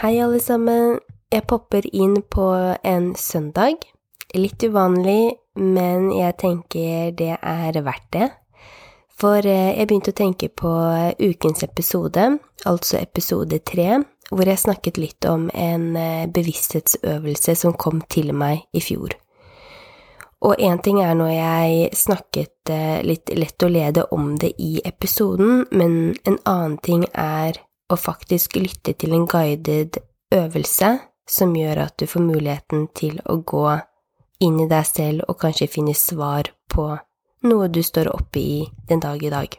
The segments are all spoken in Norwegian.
Hei, alle sammen. Jeg popper inn på en søndag. Litt uvanlig, men jeg tenker det er verdt det. For eh, jeg begynte å tenke på ukens episode, altså episode tre, hvor jeg snakket litt om en eh, bevissthetsøvelse som kom til meg i fjor. Og én ting er når jeg snakket eh, litt lett å lede om det i episoden, men en annen ting er å faktisk lytte til en guided øvelse som gjør at du får muligheten til å gå inn i deg selv og kanskje finne svar på noe du står oppe i den dag i dag.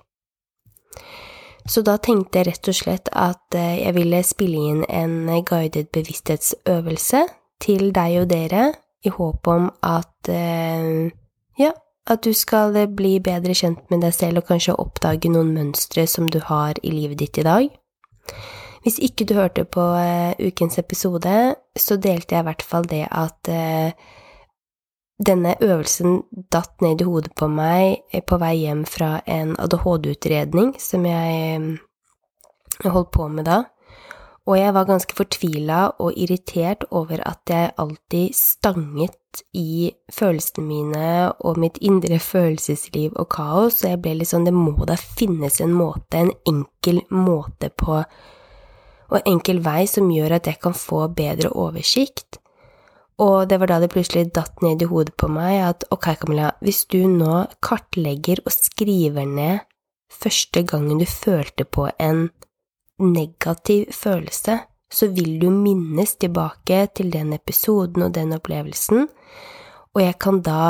Så da tenkte jeg rett og slett at eh, jeg ville spille inn en guided bevissthetsøvelse til deg og dere, i håp om at eh, ja, at du skal bli bedre kjent med deg selv og kanskje oppdage noen mønstre som du har i livet ditt i dag. Hvis ikke du hørte på uh, ukens episode, så delte jeg i hvert fall det at uh, denne øvelsen datt ned i hodet på meg eh, på vei hjem fra en ADHD-utredning som jeg holdt på med da, og jeg var ganske fortvila og irritert over at jeg alltid stanget i følelsene mine og mitt indre følelsesliv og kaos, og jeg ble litt sånn Det må da finnes en måte, en enkel måte på og enkel vei som gjør at jeg kan få bedre oversikt. Og det var da det plutselig datt ned i hodet på meg at ok, Camilla, hvis du nå kartlegger og skriver ned første gangen du følte på en negativ følelse, så vil du minnes tilbake til den episoden og den opplevelsen, og jeg kan da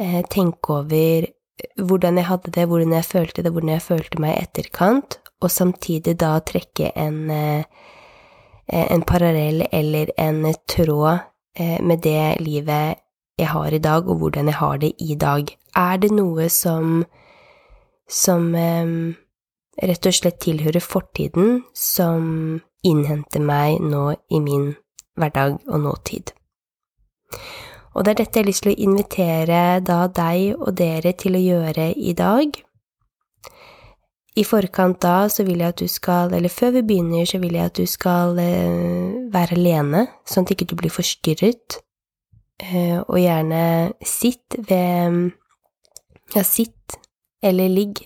eh, tenke over hvordan jeg hadde det, hvordan jeg følte det, hvordan jeg følte meg i etterkant, og samtidig da trekke en, eh, en parallell eller en tråd eh, med det livet jeg har i dag, og hvordan jeg har det i dag. Er det noe som som rett og slett tilhører fortiden, som innhenter meg nå i min hverdag og nåtid? Og det er dette jeg har lyst til å invitere da deg og dere til å gjøre i dag. I forkant da så vil jeg at du skal, eller før vi begynner, så vil jeg at du skal eh, være alene, sånn at ikke du blir forstyrret, eh, og gjerne sitt ved Ja, sitt eller ligg,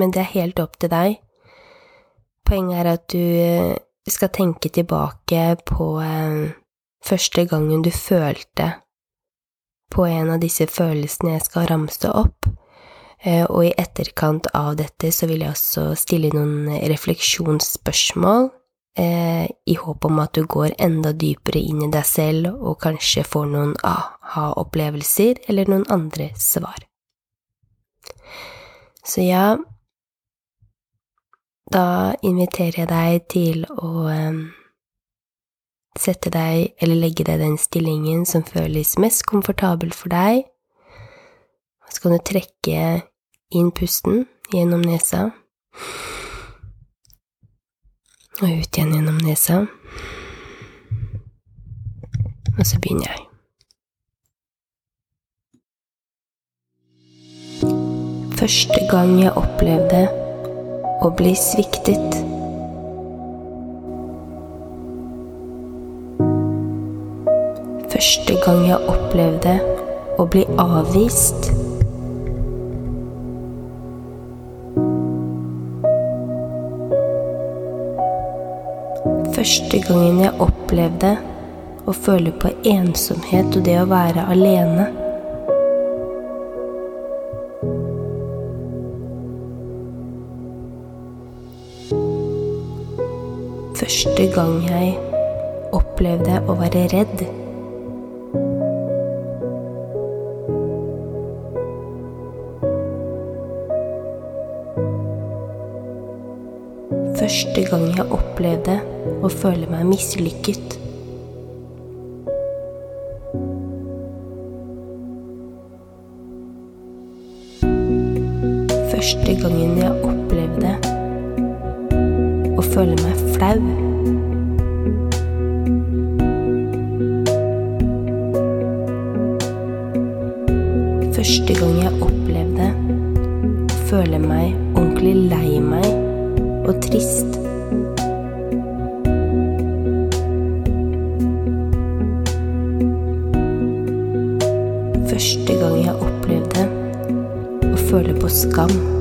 men det er helt opp til deg. Poenget er at du eh, skal tenke tilbake på første gangen du følte på en av disse følelsene jeg skal ramse opp, Eh, og i etterkant av dette så vil jeg også stille noen refleksjonsspørsmål eh, i håp om at du går enda dypere inn i deg selv og kanskje får noen aha-opplevelser eller noen andre svar. Så ja, da inviterer jeg deg til å um, sette deg eller legge deg den stillingen som føles mest komfortabel for deg. Så kan du trekke inn pusten gjennom nesa. Og ut igjen gjennom nesa. Og så begynner jeg. Første gang jeg opplevde å bli sviktet. Første gang jeg opplevde å bli avvist. første gangen jeg opplevde å føle på ensomhet og det å være alene. Første gang jeg opplevde å være redd. Første gang jeg opplevde å føle meg mislykket. Første gangen jeg opplevde å føle meg stau. Første gang jeg opplevde å føle meg ordentlig lei meg og trist. Første gang jeg opplevde å føle på skam.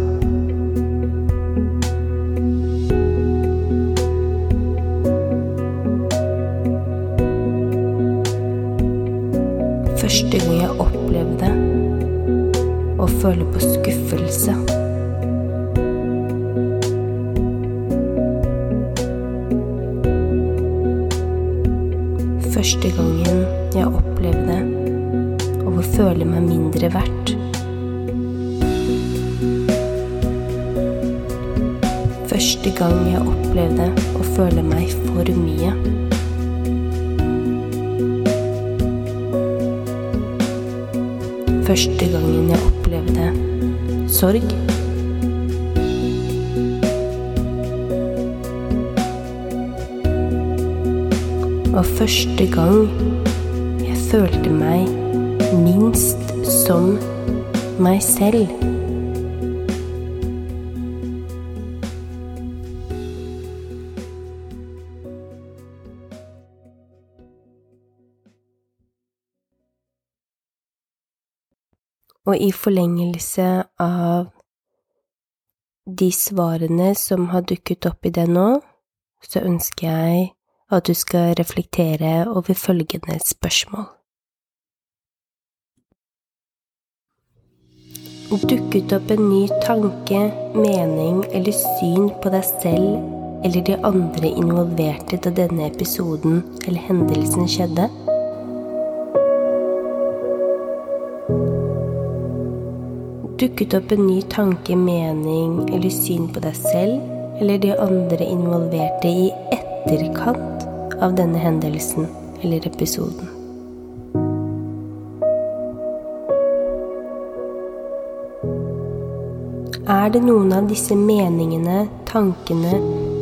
Opplevde å føle på skuffelse. Første gangen jeg opplevde å føle meg mindre verdt. Første gang jeg opplevde å føle meg for mye. Første gangen jeg opplevde sorg. Og første gang jeg følte meg minst som meg selv. Og i forlengelse av de svarene som har dukket opp i det nå, så ønsker jeg at du skal reflektere over følgende spørsmål. Dukket opp en ny tanke, mening eller syn på deg selv eller de andre involverte da denne episoden eller hendelsen skjedde? Dukket opp en ny tanke, mening eller syn på deg selv eller de andre involverte i etterkant av denne hendelsen eller episoden. Er det noen av disse meningene, tankene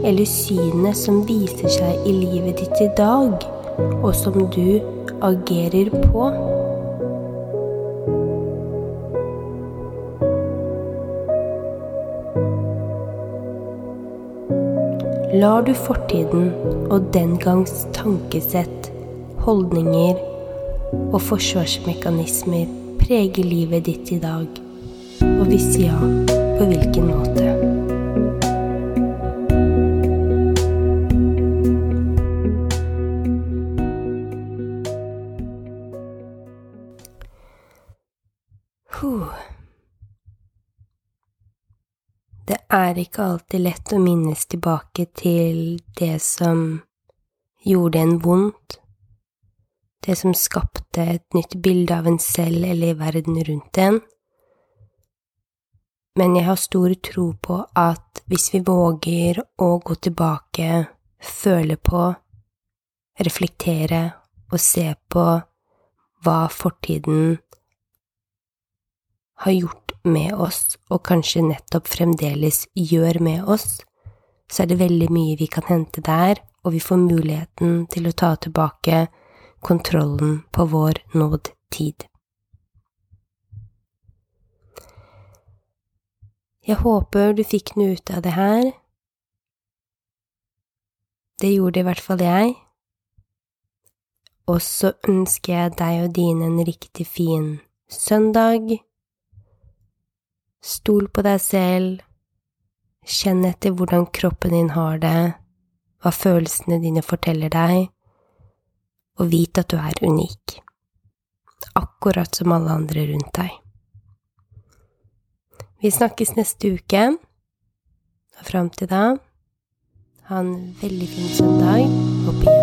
eller synene som viser seg i livet ditt i dag, og som du agerer på? Lar du fortiden og den gangs tankesett, holdninger og forsvarsmekanismer prege livet ditt i dag, og hvis ja, på hvilken måte? Er ikke alltid lett å minnes tilbake til det som gjorde en vondt, det som skapte et nytt bilde av en selv eller i verden rundt en. Men jeg har stor tro på at hvis vi våger å gå tilbake, føle på, reflektere og se på hva fortiden har gjort med oss, og kanskje nettopp fremdeles gjør med oss, så er det veldig mye vi kan hente der, og vi får muligheten til å ta tilbake kontrollen på vår nådd tid. Jeg håper du fikk noe ut av det her. Det gjorde i hvert fall jeg. Og så ønsker jeg deg og dine en riktig fin søndag. Stol på deg selv, kjenn etter hvordan kroppen din har det, hva følelsene dine forteller deg, og vit at du er unik, akkurat som alle andre rundt deg. Vi snakkes neste uke, og fram til da, ha en veldig fin søndag, og gjenhør.